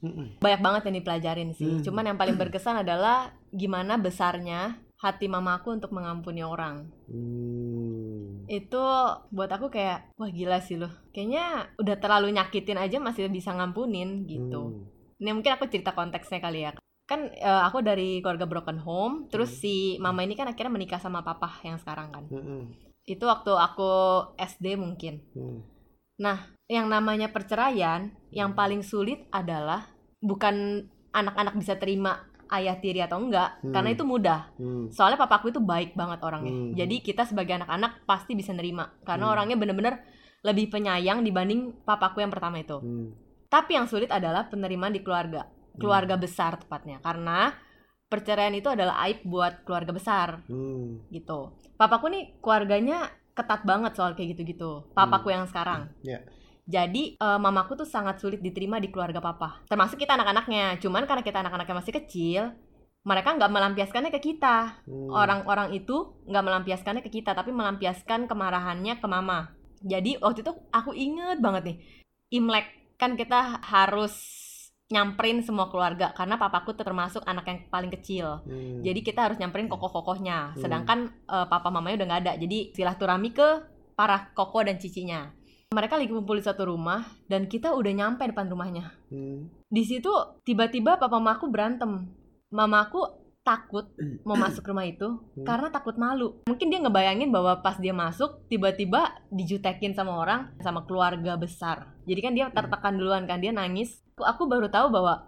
Mm-mm. banyak banget yang dipelajarin sih. Hmm. Cuman yang paling berkesan adalah gimana besarnya hati mamaku untuk mengampuni orang. Hmm. Itu buat aku kayak wah gila sih loh. Kayaknya udah terlalu nyakitin aja masih bisa ngampunin gitu. Hmm. Ini mungkin aku cerita konteksnya kali ya. Kan eh, aku dari keluarga broken home, terus Hmm. si mama ini kan akhirnya menikah sama papa yang sekarang kan. Mm-mm. Itu waktu aku SD mungkin. Hmm. Yang namanya perceraian, yang paling sulit adalah bukan anak-anak bisa terima ayah tiri atau enggak, Hmm. karena itu mudah. Hmm. Soalnya papaku itu baik banget orangnya. Hmm. Jadi kita sebagai anak-anak pasti bisa nerima karena Hmm. orangnya bener-bener lebih penyayang dibanding papaku yang pertama itu. Hmm. Tapi yang sulit adalah penerimaan di keluarga, keluarga besar tepatnya. Karena perceraian itu adalah aib buat keluarga besar Hmm. gitu. Papaku nih keluarganya ketat banget soal kayak gitu-gitu. Papaku yang sekarang. Ya. Jadi eh, mamaku tuh sangat sulit diterima di keluarga papa. Termasuk kita anak-anaknya. Cuman karena kita anak-anaknya masih kecil, mereka nggak melampiaskannya ke kita. Hmm. Orang-orang itu nggak melampiaskannya ke kita, tapi melampiaskan kemarahannya ke mama. Jadi waktu itu aku inget banget nih, Imlek kan kita harus nyamperin semua keluarga karena papaku termasuk anak yang paling kecil. Hmm. Jadi kita harus nyamperin kokoh-kokohnya. Hmm. Sedangkan eh, papa mamanya udah nggak ada. Jadi silaturahmi ke para koko dan cicinya. Mereka lagi kumpul di satu rumah dan kita udah nyampe depan rumahnya. Hmm. Di situ tiba-tiba papa mamaku berantem. Mamaku takut mau (clears throat) masuk rumah itu Hmm. karena takut malu. Mungkin dia ngebayangin bahwa pas dia masuk tiba-tiba dijutekin sama orang sama keluarga besar. Jadi kan dia tertekan duluan kan dia nangis. Aku, aku baru tahu bahwa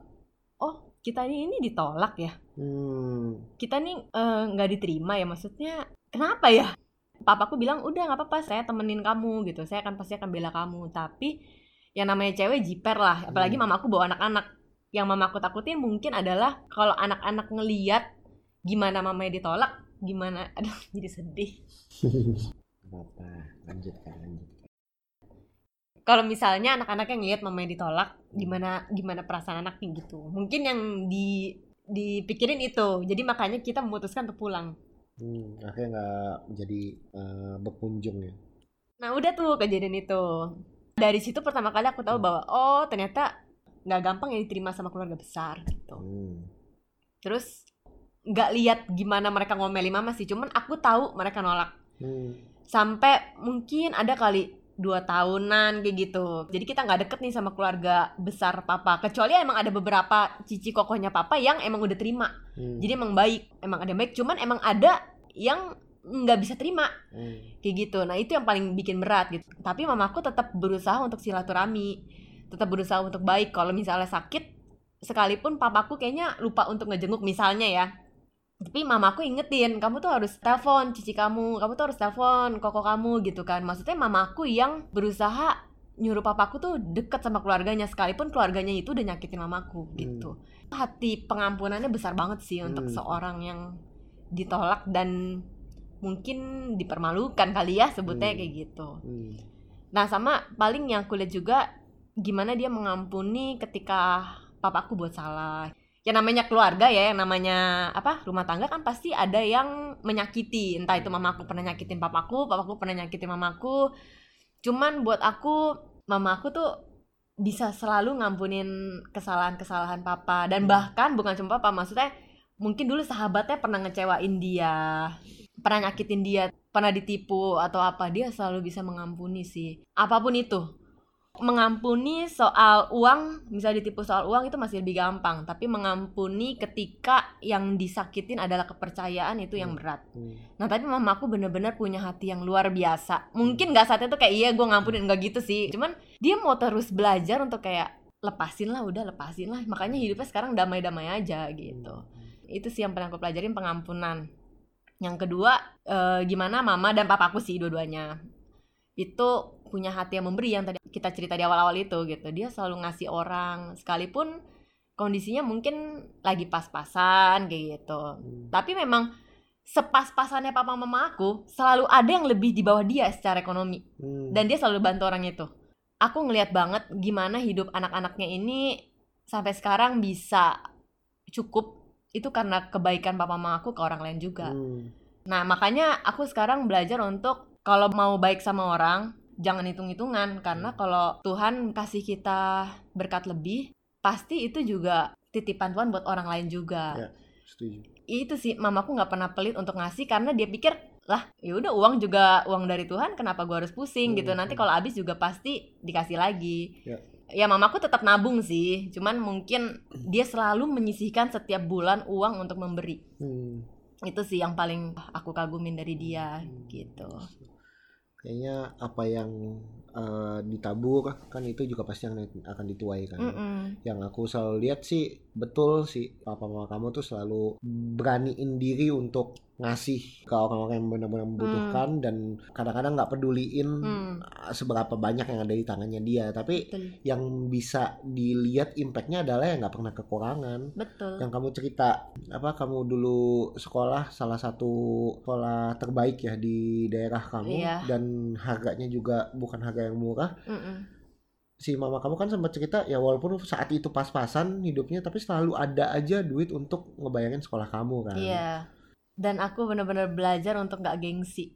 oh kita ini ini ditolak ya. Hmm. Kita nih eh, nggak diterima ya maksudnya kenapa ya? Papaku bilang udah nggak apa-apa saya temenin kamu gitu. Saya akan pasti akan bela kamu. Tapi yang namanya cewek jiper lah. Apalagi Hmm. mamaku bawa anak-anak. Yang mamaku takutin mungkin adalah kalau anak-anak ngeliat gimana mamanya ditolak, gimana (laughs) aduh jadi sedih. apa lanjutkan lanjut Kalau misalnya anak-anaknya ngeliat mamanya ditolak, gimana gimana perasaan anaknya gitu. Mungkin yang di dipikirin itu. Jadi makanya kita memutuskan untuk pulang. hmm, akhirnya nggak jadi eh, berkunjung ya Nah udah tuh kejadian itu. Dari situ pertama kali aku tahu bahwa oh ternyata nggak gampang ya diterima sama keluarga besar gitu. hmm. Terus nggak lihat gimana mereka ngomelin mama sih, cuman aku tahu mereka nolak. Hmm. Sampai mungkin ada kali dua tahunan kayak gitu. Jadi kita nggak deket nih sama keluarga besar papa. Kecuali emang ada beberapa cici kokohnya papa yang emang udah terima. Hmm. Jadi emang baik, emang ada yang baik. Cuman emang ada yang nggak bisa terima Hmm. kayak gitu nah itu yang paling bikin berat gitu tapi mamaku tetap berusaha untuk silaturahmi tetap berusaha untuk baik kalau misalnya sakit sekalipun papaku kayaknya lupa untuk ngejenguk misalnya ya tapi mamaku ingetin kamu tuh harus telepon cici kamu kamu tuh harus telepon koko kamu gitu kan maksudnya mamaku yang berusaha nyuruh papaku tuh deket sama keluarganya sekalipun keluarganya itu udah nyakitin mamaku gitu hati pengampunannya besar banget sih untuk Hmm. seorang yang ditolak dan mungkin dipermalukan kali ya sebutnya Hmm. kayak gitu. Hmm. Nah sama paling yang aku lihat juga gimana dia mengampuni ketika papaku buat salah. Yang namanya keluarga ya, yang namanya apa rumah tangga kan pasti ada yang menyakiti. Entah itu mamaku pernah nyakitin papaku, papaku pernah nyakitin mamaku. Cuman buat aku, mamaku tuh bisa selalu ngampunin kesalahan-kesalahan papa dan bahkan bukan cuma papa maksudnya mungkin dulu sahabatnya pernah ngecewain dia pernah nyakitin dia pernah ditipu atau apa dia selalu bisa mengampuni sih apa pun itu mengampuni soal uang misalnya ditipu soal uang itu masih lebih gampang tapi mengampuni ketika yang disakitin adalah kepercayaan itu yang berat. Hmm. nah tapi mamaku bener-bener punya hati yang luar biasa. Mungkin nggak saat itu kayak iya gue ngampunin nggak gitu sih. Cuman dia mau terus belajar untuk kayak lepasin lah udah lepasin lah. Makanya hidupnya sekarang damai-damai aja gitu. Itu sih yang pernah aku pelajarin pengampunan. Yang kedua eh, gimana mama dan papaku sih dua-duanya. Itu punya hati yang memberi yang tadi kita cerita di awal-awal itu gitu dia selalu ngasih orang sekalipun kondisinya mungkin lagi pas-pasan kayak gitu Hmm. tapi memang sepas-pasannya papa mama aku selalu ada yang lebih di bawah dia secara ekonomi Hmm. dan dia selalu bantu orang itu. Aku ngelihat banget gimana hidup anak-anaknya ini sampai sekarang bisa cukup itu karena kebaikan papa mama aku ke orang lain juga. Hmm. Nah, makanya aku sekarang belajar untuk kalau mau baik sama orang, jangan hitung-hitungan karena kalau Tuhan kasih kita berkat lebih, pasti itu juga titipan Tuhan buat orang lain juga. Ya. setuju Itu sih mamaku nggak pernah pelit untuk ngasih karena dia pikir lah ya udah uang juga uang dari Tuhan kenapa gua harus pusing gitu Hmm, nanti hmm. kalau habis juga pasti dikasih lagi Ya. ya mamaku tetap nabung sih cuman mungkin dia selalu menyisihkan setiap bulan uang untuk memberi Hmm. itu sih yang paling aku kagumin dari dia gitu kayaknya apa yang eh, ditabur kan itu juga pasti yang akan dituai kan Mm-mm. yang aku selalu lihat sih betul sih papa mama kamu tuh selalu beraniin diri untuk ngasih ke orang-orang yang benar-benar membutuhkan dan kadang-kadang nggak peduliin Hmm. seberapa banyak yang ada di tangannya dia tapi betul yang bisa dilihat impactnya adalah yang nggak pernah kekurangan betul yang kamu cerita apa kamu dulu sekolah salah satu sekolah terbaik ya di daerah kamu Iya. dan harganya juga bukan harga yang murah Mm-mm. si mama kamu kan sempat cerita ya walaupun saat itu pas-pasan hidupnya tapi selalu ada aja duit untuk ngebayangin sekolah kamu kan Iya. Dan aku bener-bener belajar untuk nggak gengsi.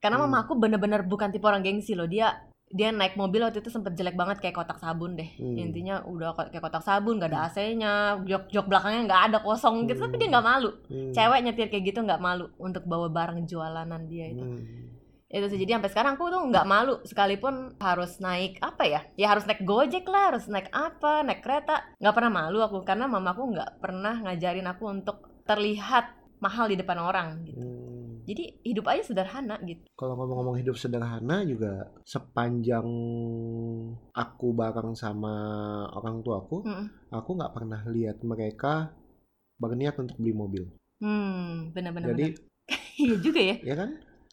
Karena Hmm. mama aku bener-bener bukan tipe orang gengsi loh. Dia dia naik mobil waktu itu sempet jelek banget kayak kotak sabun deh Hmm. intinya udah kayak kotak sabun gak ada AC-nya jok jok belakangnya nggak ada kosong gitu tapi dia nggak malu Hmm. cewek nyetir kayak gitu nggak malu untuk bawa barang jualanan dia itu Hmm. itu sih jadi sampai sekarang aku tuh nggak malu sekalipun harus naik apa ya ya harus naik gojek lah harus naik apa naik kereta nggak pernah malu aku karena mamaku nggak pernah ngajarin aku untuk terlihat mahal di depan orang gitu Hmm. jadi hidup aja sederhana gitu Kalau ngomong-ngomong hidup sederhana juga sepanjang aku bareng sama orang tuaku, Mm-mm. aku nggak pernah lihat mereka berniat untuk beli mobil. hmm benar-benar Jadi (laughs) iya juga ya ya kan?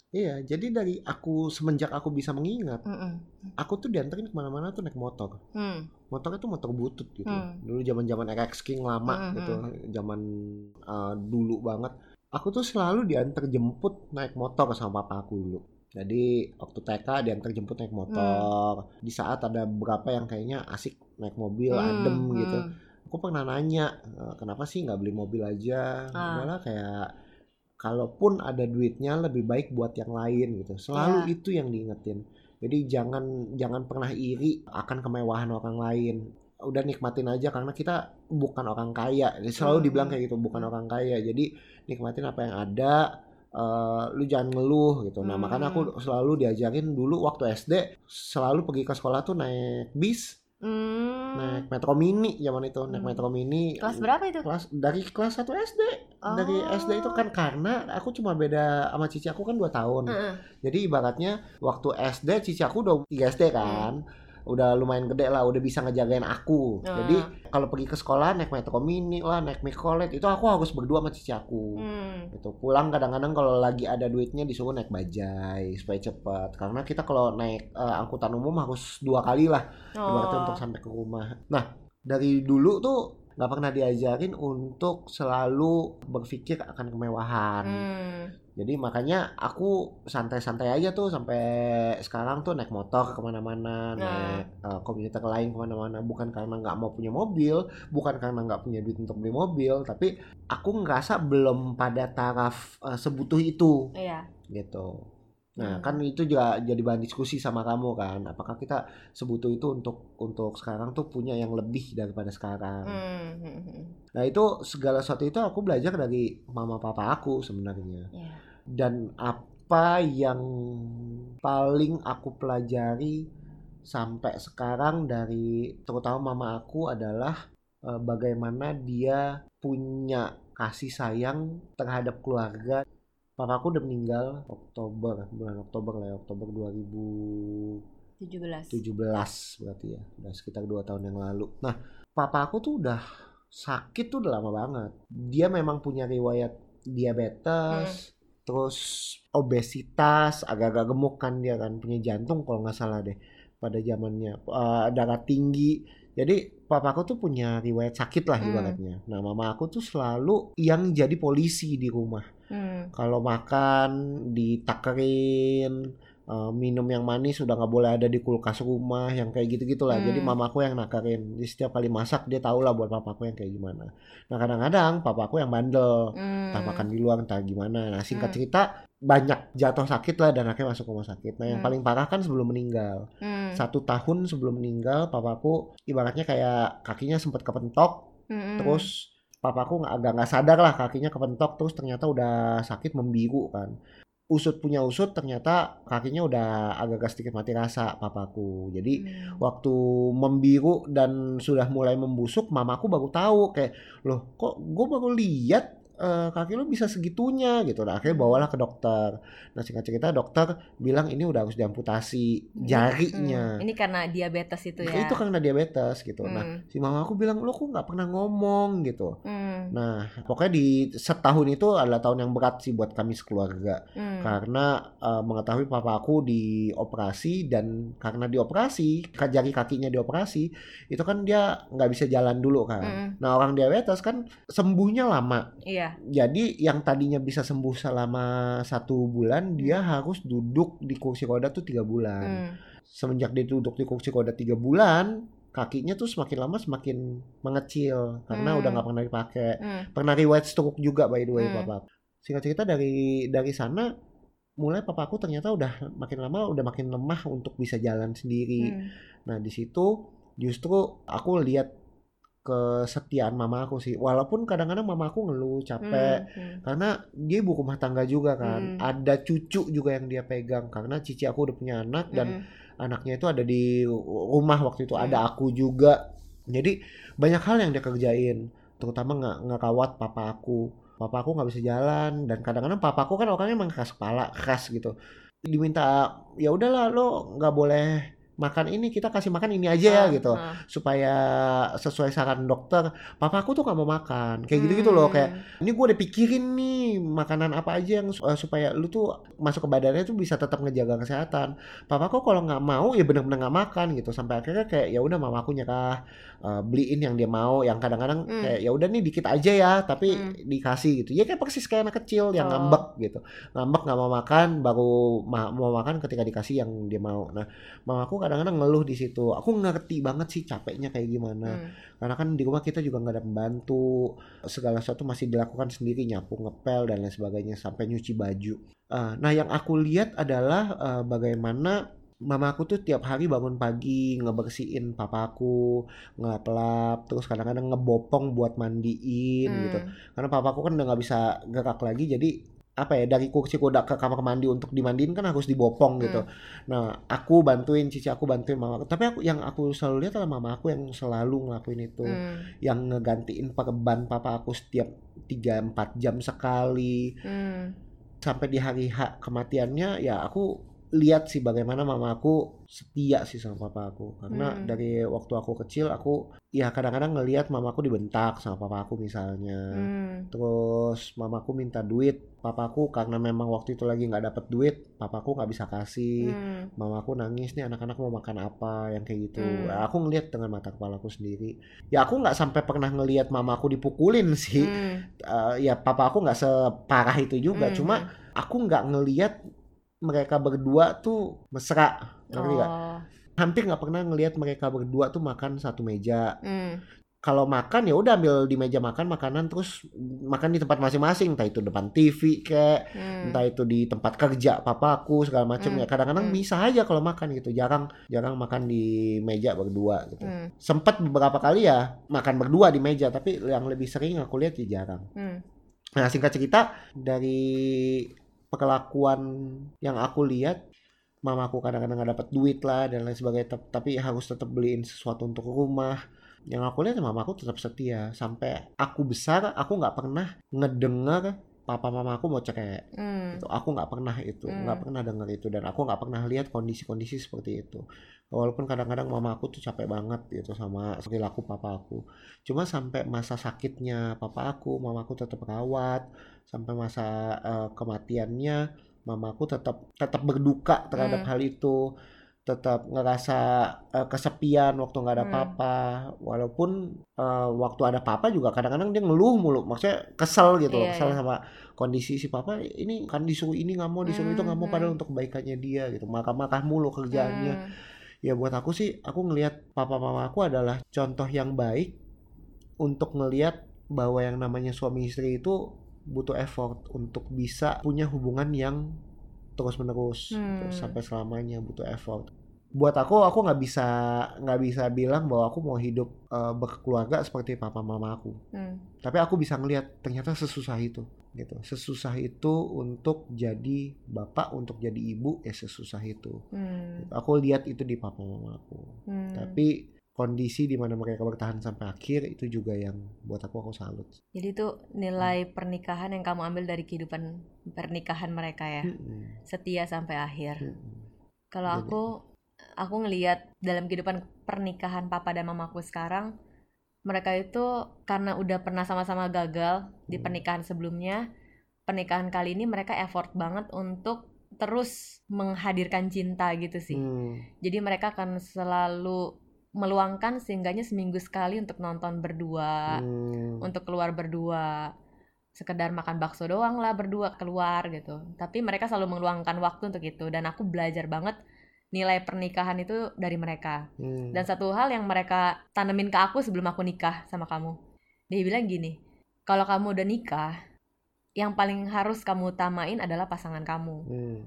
Iya, jadi dari aku semenjak aku bisa mengingat, Mm-mm. aku tuh dianterin ke mana-mana tuh naik motor. Hmm. Motornya tuh motor butut gitu. Hmm. Dulu zaman-zaman RX King lama Hmm, gitu, zaman uh, dulu banget. Aku tuh selalu diantar jemput naik motor sama papa aku dulu. Jadi waktu TK diantar jemput naik motor. Di saat ada beberapa yang kayaknya asik naik mobil, Hmm, adem gitu. hmm. Aku pernah nanya, "Eh, kenapa sih nggak beli mobil aja? Ah. Udahlah kayak kalaupun ada duitnya lebih baik buat yang lain gitu. Selalu Ya. itu yang diingetin. Jadi jangan jangan pernah iri akan kemewahan orang lain. Udah nikmatin aja karena kita bukan orang kaya. Selalu Hmm. dibilang kayak gitu, bukan orang kaya. Jadi nikmatin apa yang ada. eh, lu jangan ngeluh gitu. Nah, Hmm. makanya aku selalu diajarin dulu waktu SD selalu pergi ke sekolah tuh naik bis, Hmm. naik metro mini zaman itu, naik Hmm. metro mini. kelas berapa itu Kelas dari kelas 1 SD. Dari Oh. SD itu kan karena aku cuma beda sama cici aku kan 2 tahun. Heeh. Jadi ibaratnya waktu SD cici aku udah 3 SD kan. Udah lumayan gede lah, udah bisa ngejagain aku. Ah. Jadi kalau pergi ke sekolah naik metro mini lah, naik mikrolet itu aku harus berdua sama cici aku. Hmm. Gitu. Pulang kadang-kadang kalau lagi ada duitnya disuruh naik bajai supaya cepat. Karena kita kalau naik eh, angkutan umum harus dua kali lah Oh. untuk sampai ke rumah. Nah, dari dulu tuh nggak pernah diajarin untuk selalu berpikir akan kemewahan. Hmm. Jadi makanya aku santai-santai aja tuh sampai sekarang tuh naik motor ke mana-mana, Nah. naik komuter lain ke mana-mana. Bukan karena nggak mau punya mobil, bukan karena nggak punya duit untuk beli mobil, tapi aku ngerasa belum pada taraf eh, sebutuh itu Iya. gitu. Nah, Hmm. kan itu juga jadi bahan diskusi sama kamu kan. Apakah kita sebutuh itu untuk untuk sekarang tuh punya yang lebih daripada sekarang. Hmm. hmm, hmm. Nah, itu segala sesuatu itu aku belajar dari mama papa aku sebenarnya. Iya. Dan apa yang paling aku pelajari sampai sekarang dari terutama mama aku adalah eh, bagaimana dia punya kasih sayang terhadap keluarga. Papa aku udah meninggal Oktober, bulan Oktober lah ya, Oktober 2017 17. berarti ya, udah sekitar dua tahun yang lalu. Nah, papa aku tuh udah sakit tuh udah lama banget. Dia memang punya riwayat diabetes, terus obesitas, agak-agak gemuk kan dia kan, punya jantung kalau nggak salah deh pada zamannya, Eh, darah tinggi. Jadi papa aku tuh punya riwayat sakit lah Hmm. ibaratnya. Nah, mama aku tuh selalu yang jadi polisi di rumah Hmm. kalau makan ditakerin eh, minum yang manis udah nggak boleh ada di kulkas rumah yang kayak gitu gitulah jadi Hmm. mamaku yang nakarin di setiap kali masak dia tahu lah buat papaku yang kayak gimana nah kadang-kadang papaku yang bandel Hmm. entah makan di luar entah gimana nah singkat Hmm. cerita banyak jatuh sakit lah dan akhirnya masuk rumah sakit nah yang Hmm. paling parah kan sebelum meninggal Hmm. satu tahun sebelum meninggal papaku ibaratnya kayak kakinya sempat kepentok Hmm. terus papaku nggak agak nggak sadar lah kakinya kepentok terus ternyata udah sakit membiru kan usut punya usut ternyata kakinya udah agak-agak sedikit mati rasa papaku jadi Hmm. waktu membiru dan sudah mulai membusuk mamaku baru tahu kayak loh kok gue baru lihat eh, kaki lu bisa segitunya gitu nah akhirnya bawalah ke dokter nah singkat cerita dokter bilang ini udah harus diamputasi jarinya Hmm. Ini karena diabetes itu ya. itu karena diabetes gitu nah Hmm. si mama aku bilang lo kok nggak pernah ngomong gitu Hmm. Nah, pokoknya di setahun itu adalah tahun yang berat sih buat kami sekeluarga. Hmm. Karena eh, mengetahui papa aku dioperasi dan karena dioperasi, jari kakinya dioperasi, itu kan dia nggak bisa jalan dulu kan. Mm. Nah, orang diabetes kan sembuhnya lama. Iya. Jadi yang tadinya bisa sembuh selama satu bulan, dia harus duduk di kursi roda tuh tiga bulan. Hmm. Semenjak dia duduk di kursi roda tiga bulan, kakinya tuh semakin lama semakin mengecil karena Hmm. udah nggak pernah dipakai Hmm. pernah riwayat stroke juga by the way Hmm. papa singkat cerita dari dari sana mulai papa aku ternyata udah makin lama udah makin lemah untuk bisa jalan sendiri. Hmm. Nah, di situ justru aku lihat kesetiaan mama aku sih. Walaupun kadang-kadang mama aku ngeluh, capek, Hmm. karena dia ibu rumah tangga juga kan. Hmm. Ada cucu juga yang dia pegang karena cici aku udah punya anak dan Hmm. anaknya itu ada di rumah waktu itu Hmm. ada aku juga. Jadi banyak hal yang dia kerjain, terutama nggak ngerawat papa aku. Papa aku nggak bisa jalan dan kadang-kadang papa aku kan orangnya emang keras kepala, keras gitu. Diminta ya udahlah lo nggak boleh makan ini kita kasih makan ini aja ya Ah, gitu. ah. supaya sesuai saran dokter papa aku tuh nggak mau makan. Kayak gitu gitu loh kayak Hmm. ini gue udah pikirin nih makanan apa aja yang uh, supaya lu tuh masuk ke badannya tuh bisa tetap ngejaga kesehatan. Papa aku kalau nggak mau ya bener-bener nggak makan gitu. Sampai akhirnya kayak ya udah mama aku nyerah uh, beliin yang dia mau yang kadang-kadang Hmm. kayak ya udah nih dikit aja ya tapi Hmm. dikasih gitu ya kayak persis kayak anak kecil yang Oh. ngambek gitu ngambek nggak mau makan baru ma- mau makan ketika dikasih yang dia mau nah mama aku kadang-kadang ngeluh di situ aku ngerti banget sih capeknya kayak gimana Hmm. karena kan di rumah kita juga nggak ada pembantu segala sesuatu masih dilakukan sendiri nyapu ngepel dan lain sebagainya sampai nyuci baju Ah, nah yang aku lihat adalah eh, bagaimana mama aku tuh tiap hari bangun pagi ngebersihin papaku ngelap-lap terus kadang-kadang ngebopong buat mandiin gitu Hmm. karena papaku kan udah nggak bisa gerak lagi jadi apa ya dari kursi kuda ke kamar mandi untuk dimandiin kan harus dibopong gitu. Hmm. Nah aku bantuin cici aku bantuin mama. Tapi aku yang aku selalu lihat adalah mama aku yang selalu ngelakuin itu, Hmm. yang ngegantiin perban papa aku setiap 3-4 jam sekali Hmm. sampai di hari H kematiannya ya aku lihat sih bagaimana mama aku setia sih sama papa aku karena Hmm. dari waktu aku kecil aku ya kadang-kadang ngelihat mama aku dibentak sama papa aku misalnya Hmm. terus mamaku minta duit papaku karena memang waktu itu lagi nggak dapet duit papaku nggak bisa kasih Hmm. mamaku nangis nih anak-anak mau makan apa yang kayak gitu Hmm. Ya, aku ngeliat dengan mata kepalaku sendiri ya aku nggak sampai pernah ngelihat mamaku dipukulin sih Hmm. Eh, ya papa aku nggak separah itu juga Hmm. cuma aku nggak ngelihat mereka berdua tuh mesra ngerti? Oh. hampir nggak pernah ngelihat mereka berdua tuh makan satu meja Hmm. kalau makan ya udah ambil di meja makan makanan terus makan di tempat masing-masing entah itu depan TV kayak Hmm. entah itu di tempat kerja papaku segala macam Hmm. ya kadang-kadang Hmm. bisa aja kalau makan gitu jarang jarang makan di meja berdua gitu Hmm. sempat beberapa kali ya makan berdua di meja tapi yang lebih sering aku lihat ya jarang Hmm. nah singkat cerita dari perlakuan yang aku lihat mamaku kadang-kadang nggak dapat duit lah dan lain sebagainya tapi harus tetap beliin sesuatu untuk rumah. Yang aku lihat mamaku tetap setia. Sampai aku besar aku nggak pernah ngedengar papa mamaku mau cerai Hmm. itu aku nggak pernah itu Hmm. nggak pernah dengar itu dan aku nggak pernah lihat kondisi-kondisi seperti itu walaupun kadang-kadang mama aku tuh capek banget gitu sama perilaku papa aku cuma sampai masa sakitnya papa aku mama aku tetap rawat sampai masa eh, kematiannya mama aku tetap tetap berduka terhadap Hmm. hal itu tetap ngerasa eh, kesepian waktu nggak ada Hmm. papa walaupun eh, waktu ada papa juga kadang-kadang dia ngeluh mulu maksudnya kesel gitu loh Iya, kesel iya. sama kondisi si papa ini kan disuruh ini nggak mau disuruh itu nggak mau Hmm, padahal hmm. untuk kebaikannya dia gitu makah-makah mulu kerjaannya Hmm. ya buat aku sih aku ngelihat papa mama aku adalah contoh yang baik untuk ngelihat bahwa yang namanya suami istri itu butuh effort untuk bisa punya hubungan yang terus menerus Hmm. sampai selamanya butuh effort buat aku aku nggak bisa nggak bisa bilang bahwa aku mau hidup eh, berkeluarga seperti papa mama aku Hmm. tapi aku bisa ngelihat ternyata sesusah itu gitu sesusah itu untuk jadi bapak untuk jadi ibu ya sesusah itu Hmm. aku lihat itu di papa mama aku Hmm. tapi kondisi di mana mereka bertahan sampai akhir itu juga yang buat aku aku salut Jadi itu nilai pernikahan yang kamu ambil dari kehidupan pernikahan mereka ya, Mm-mm. setia sampai akhir. Mm-mm. Kalau aku, aku ngelihat dalam kehidupan pernikahan papa dan mamaku sekarang, mereka itu karena udah pernah sama-sama gagal di Hmm. pernikahan sebelumnya, pernikahan kali ini mereka effort banget untuk terus menghadirkan cinta gitu sih. Hmm. Jadi mereka akan selalu meluangkan seenggaknya seminggu sekali untuk nonton berdua, Hmm. untuk keluar berdua sekedar makan bakso doang lah berdua keluar gitu tapi mereka selalu meluangkan waktu untuk itu dan aku belajar banget nilai pernikahan itu dari mereka Hmm. dan satu hal yang mereka tanemin ke aku sebelum aku nikah sama kamu dia bilang gini kalau kamu udah nikah yang paling harus kamu utamain adalah pasangan kamu. Hmm.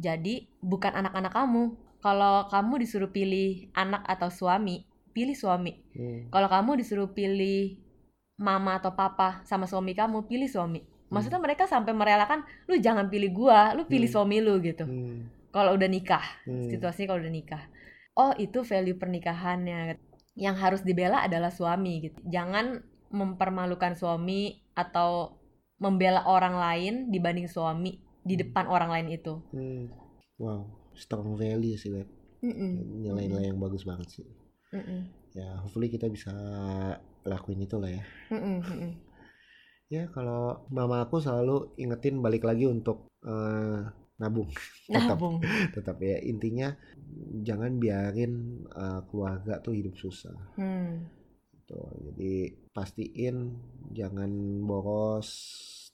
Jadi bukan anak-anak kamu. Kalau kamu disuruh pilih anak atau suami, pilih suami. Hmm. Kalau kamu disuruh pilih mama atau papa sama suami kamu, pilih suami. Maksudnya mereka sampai merelakan lu jangan pilih gua, lu pilih Hmm. suami lu gitu. Hmm. Kalau udah nikah, Hmm. situasinya kalau udah nikah. Oh, itu value pernikahannya. Yang harus dibela adalah suami gitu. Jangan mempermalukan suami atau membela orang lain dibanding suami di Hmm. depan orang lain itu. Hmm. Wow, strong value sih, Beb. Nilai-nilai yang bagus banget sih. Mm-mm. Ya, hopefully kita bisa lakuin itu lah ya. Mm-mm. Ya, kalau mama aku selalu ingetin balik lagi untuk eh, nabung. (laughs) Tetap, Nabung. tetap ya. Intinya jangan biarin eh, keluarga tuh hidup susah. Hmm. Gitu. Jadi pastiin jangan boros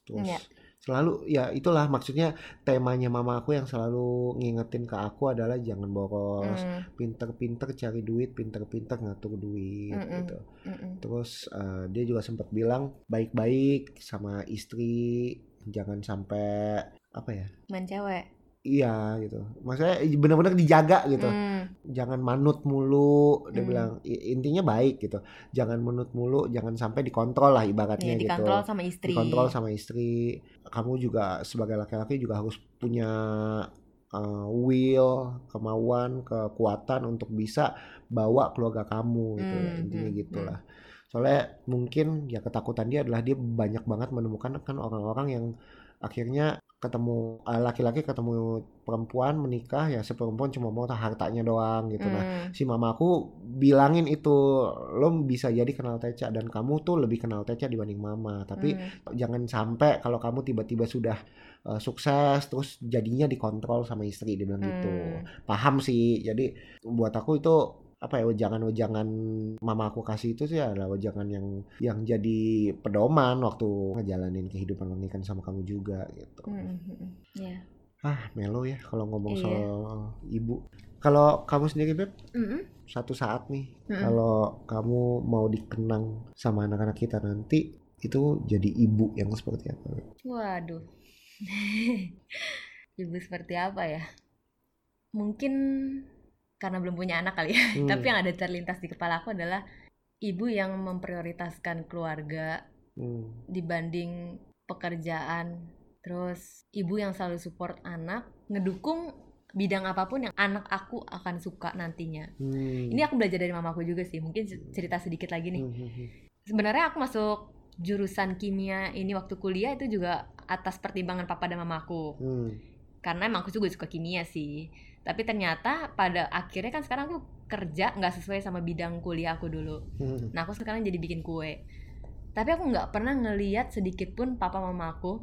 terus Iya. Selalu ya itulah maksudnya temanya mama aku yang selalu ngingetin ke aku adalah jangan boros Mm, pinter-pinter cari duit pinter-pinter ngatur duit Mm-mm. gitu mm-mm. terus eh, dia juga sempat bilang baik-baik sama istri jangan sampai apa ya Main cewek. Iya gitu. Maksudnya benar-benar dijaga gitu. Hmm. jangan manut mulu dia Hmm. bilang. Intinya baik gitu. Jangan manut mulu jangan sampai dikontrol lah ibaratnya gitu. dikontrol sama istri. dikontrol sama istri. Kamu juga sebagai laki-laki juga harus punya uh, will kemauan kekuatan untuk bisa bawa keluarga kamu gitu. Hmm, intinya hmm, gitulah. soalnya mungkin ya ketakutan dia adalah dia banyak banget menemukan kan orang-orang yang akhirnya ketemu uh, laki-laki ketemu perempuan menikah ya si perempuan cuma mau hartanya doang gitu nah Hmm. si mama aku bilangin itu lo bisa jadi kenal Teca dan kamu tuh lebih kenal Teca dibanding mama tapi Hmm. jangan sampai kalau kamu tiba-tiba sudah uh, sukses terus jadinya dikontrol sama istri dia bilang gitu Hmm. paham sih jadi buat aku itu apa ya wejangan-wejangan mama aku kasih itu sih adalah wejangan yang yang jadi pedoman waktu ngejalanin kehidupan pernikahan sama kamu juga gitu Hmm, hmm, hmm. Iya. ah melo ya kalau ngomong Iya. soal ibu kalau kamu sendiri beb Mm-mm. satu saat nih Mm-mm. kalau kamu mau dikenang sama anak-anak kita nanti itu jadi ibu yang seperti apa Beb? Waduh. (laughs) Ibu seperti apa ya? Mungkin karena belum punya anak kali ya. Hmm. Tapi yang ada terlintas di kepala aku adalah ibu yang memprioritaskan keluarga Hmm. dibanding pekerjaan. Terus ibu yang selalu support anak, ngedukung bidang apa pun yang anak aku akan suka nantinya. Hmm. Ini aku belajar dari mamaku juga sih. Mungkin cerita sedikit lagi nih. Hmm, hmm, hmm. Sebenarnya aku masuk jurusan kimia ini waktu kuliah itu juga atas pertimbangan papa dan mamaku. Hmm. Karena emang aku juga suka kimia sih. Tapi ternyata pada akhirnya kan sekarang aku kerja nggak sesuai sama bidang kuliah aku dulu. Hmm. Nah aku sekarang jadi bikin kue. Tapi aku nggak pernah ngeliat sedikit pun papa mama aku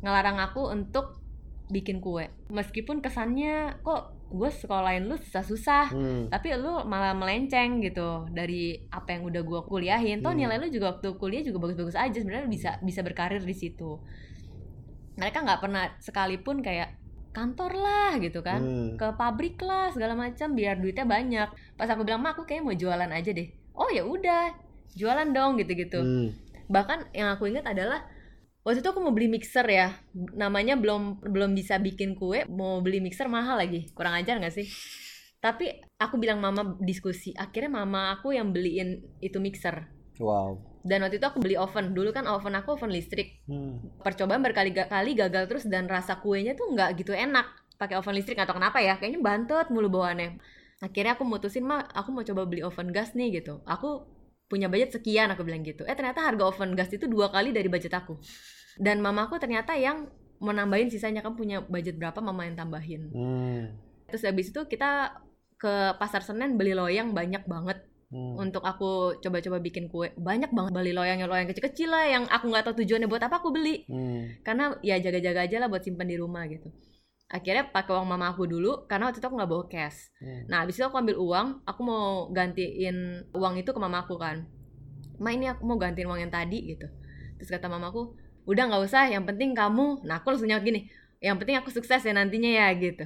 ngelarang aku untuk bikin kue. Meskipun kesannya kok gue sekolahin lu susah-susah, Hmm. tapi lu malah melenceng gitu dari apa yang udah gue kuliahin. Toh Hmm. nilai lu juga waktu kuliah juga bagus-bagus aja. Sebenarnya bisa bisa berkarir di situ. Mereka nggak pernah sekalipun kayak kantor lah gitu kan. Hmm. ke pabrik lah segala macam biar duitnya banyak. Pas aku bilang mah aku kayak mau jualan aja deh. Oh ya udah jualan dong gitu-gitu. Hmm. bahkan yang aku ingat adalah waktu itu aku mau beli mixer ya. Namanya belum belum bisa bikin kue mau beli mixer mahal lagi. Kurang ajar nggak sih? Tapi aku bilang mama diskusi. Akhirnya mama aku yang beliin itu mixer. Wow. Dan waktu itu aku beli oven. Dulu kan oven aku oven listrik. Hmm. percobaan berkali-kali gagal terus dan rasa kuenya tuh nggak gitu enak. Pakai oven listrik atau kenapa ya. Kayaknya bantet mulu bawaannya. Akhirnya aku mutusin mah aku mau coba beli oven gas nih gitu. Aku punya budget sekian aku bilang gitu. Eh ternyata harga oven gas itu dua kali dari budget aku. Dan mamaku ternyata yang menambahin sisanya. Kamu punya budget berapa mama yang tambahin? Hmm. terus habis itu kita ke pasar Senen beli loyang banyak banget Hmm. untuk aku coba-coba bikin kue. Banyak banget beli loyang loyang kecil-kecil lah yang aku nggak tahu tujuannya buat apa aku beli. Hmm. karena ya jaga-jaga aja lah buat simpen di rumah gitu. Akhirnya pakai uang mama aku dulu karena waktu itu aku nggak bawa cash. Hmm. nah habis itu aku ambil uang aku mau gantiin uang itu ke mama aku kan. Ma ini aku mau gantiin uang yang tadi gitu. Terus kata mamaku udah nggak usah yang penting kamu. Nah aku langsung nyaut gini yang penting aku sukses ya nantinya ya gitu.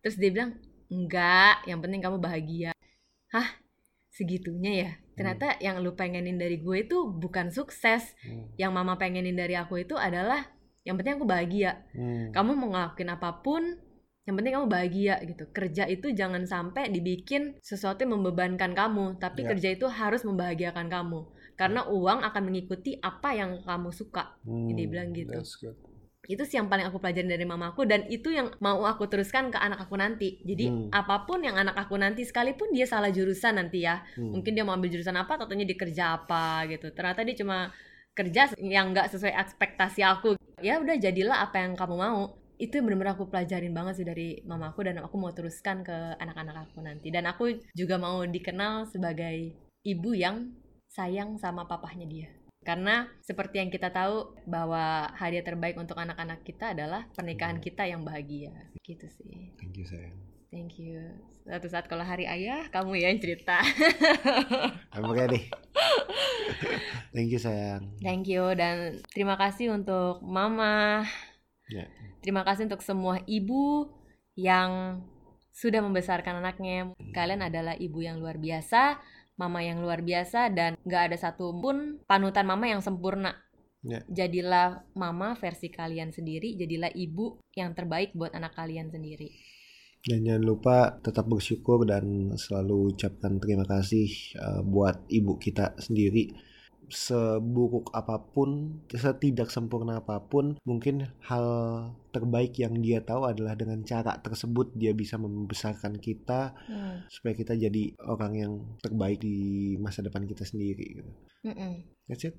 Terus dia bilang enggak yang penting kamu bahagia. Hah segitunya ya ternyata yang lu pengenin dari gue itu bukan sukses Hmm. yang mama pengenin dari aku itu adalah yang penting aku bahagia Hmm. kamu mau ngelakuin apa pun yang penting kamu bahagia gitu kerja itu jangan sampai dibikin sesuatu yang membebankan kamu tapi Ya. kerja itu harus membahagiakan kamu karena uang akan mengikuti apa yang kamu suka Hmm, dia bilang gitu. that's good. Itu sih yang paling aku pelajarin dari mamaku dan itu yang mau aku teruskan ke anak aku nanti. Jadi Hmm. apa pun yang anak aku nanti sekalipun dia salah jurusan nanti ya Hmm. mungkin dia mau ambil jurusan apa tentunya dia kerja apa gitu. Ternyata dia cuma kerja yang nggak sesuai ekspektasi aku. Ya udah jadilah apa yang kamu mau. Itu benar-benar aku pelajarin banget sih dari mamaku dan aku mau teruskan ke anak-anak aku nanti. Dan aku juga mau dikenal sebagai ibu yang sayang sama papahnya dia karena seperti yang kita tahu bahwa hadiah terbaik untuk anak-anak kita adalah pernikahan kita yang bahagia gitu sih Thank you sayang. thank you suatu saat kalau hari ayah kamu ya yang cerita (laughs) I'm ready. (laughs) Thank you sayang. Thank you dan terima kasih untuk mama. Ya. Terima kasih untuk semua ibu yang sudah membesarkan anaknya. Kalian adalah ibu yang luar biasa, mama yang luar biasa dan gak ada satupun panutan mama yang sempurna. Ya. Jadilah mama versi kalian sendiri, jadilah ibu yang terbaik buat anak kalian sendiri. Dan jangan lupa tetap bersyukur dan selalu ucapkan terima kasih uh, buat ibu kita sendiri. Seburuk apa pun, setidak sempurna apa pun, mungkin hal terbaik yang dia tahu adalah dengan cara tersebut dia bisa membesarkan kita Hmm. supaya kita jadi orang yang terbaik di masa depan kita sendiri. gitu. Mm-mm. That's it.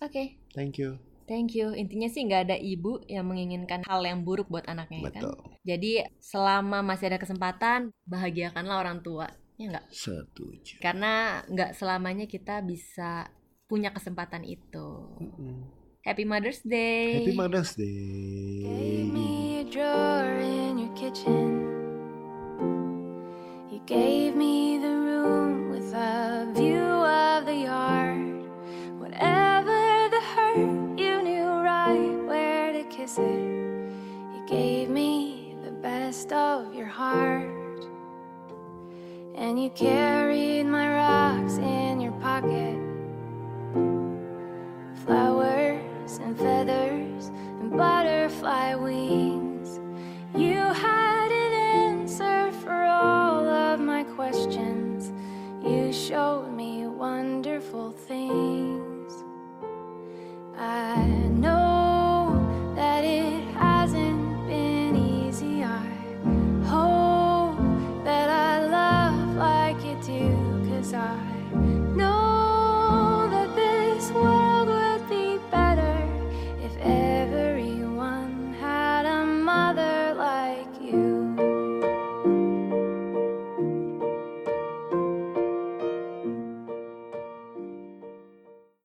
Oke, Thank you. thank you. Intinya sih nggak ada ibu yang menginginkan hal yang buruk buat anaknya, ya kan? Betul. Jadi selama masih ada kesempatan, bahagiakanlah orang tua, ya nggak? Setuju. Karena nggak selamanya kita bisa punya kesempatan itu. Mm-mm. Happy Mother's Day. Happy Mother's Gave me a drawer in your kitchen. You gave me the room with a view of the yard. Whatever the hurt, you knew right where to kiss it. You gave me the best of your heart. And you care and feathers and butterfly wings. You had an answer for all of my questions. You showed me wonderful things. I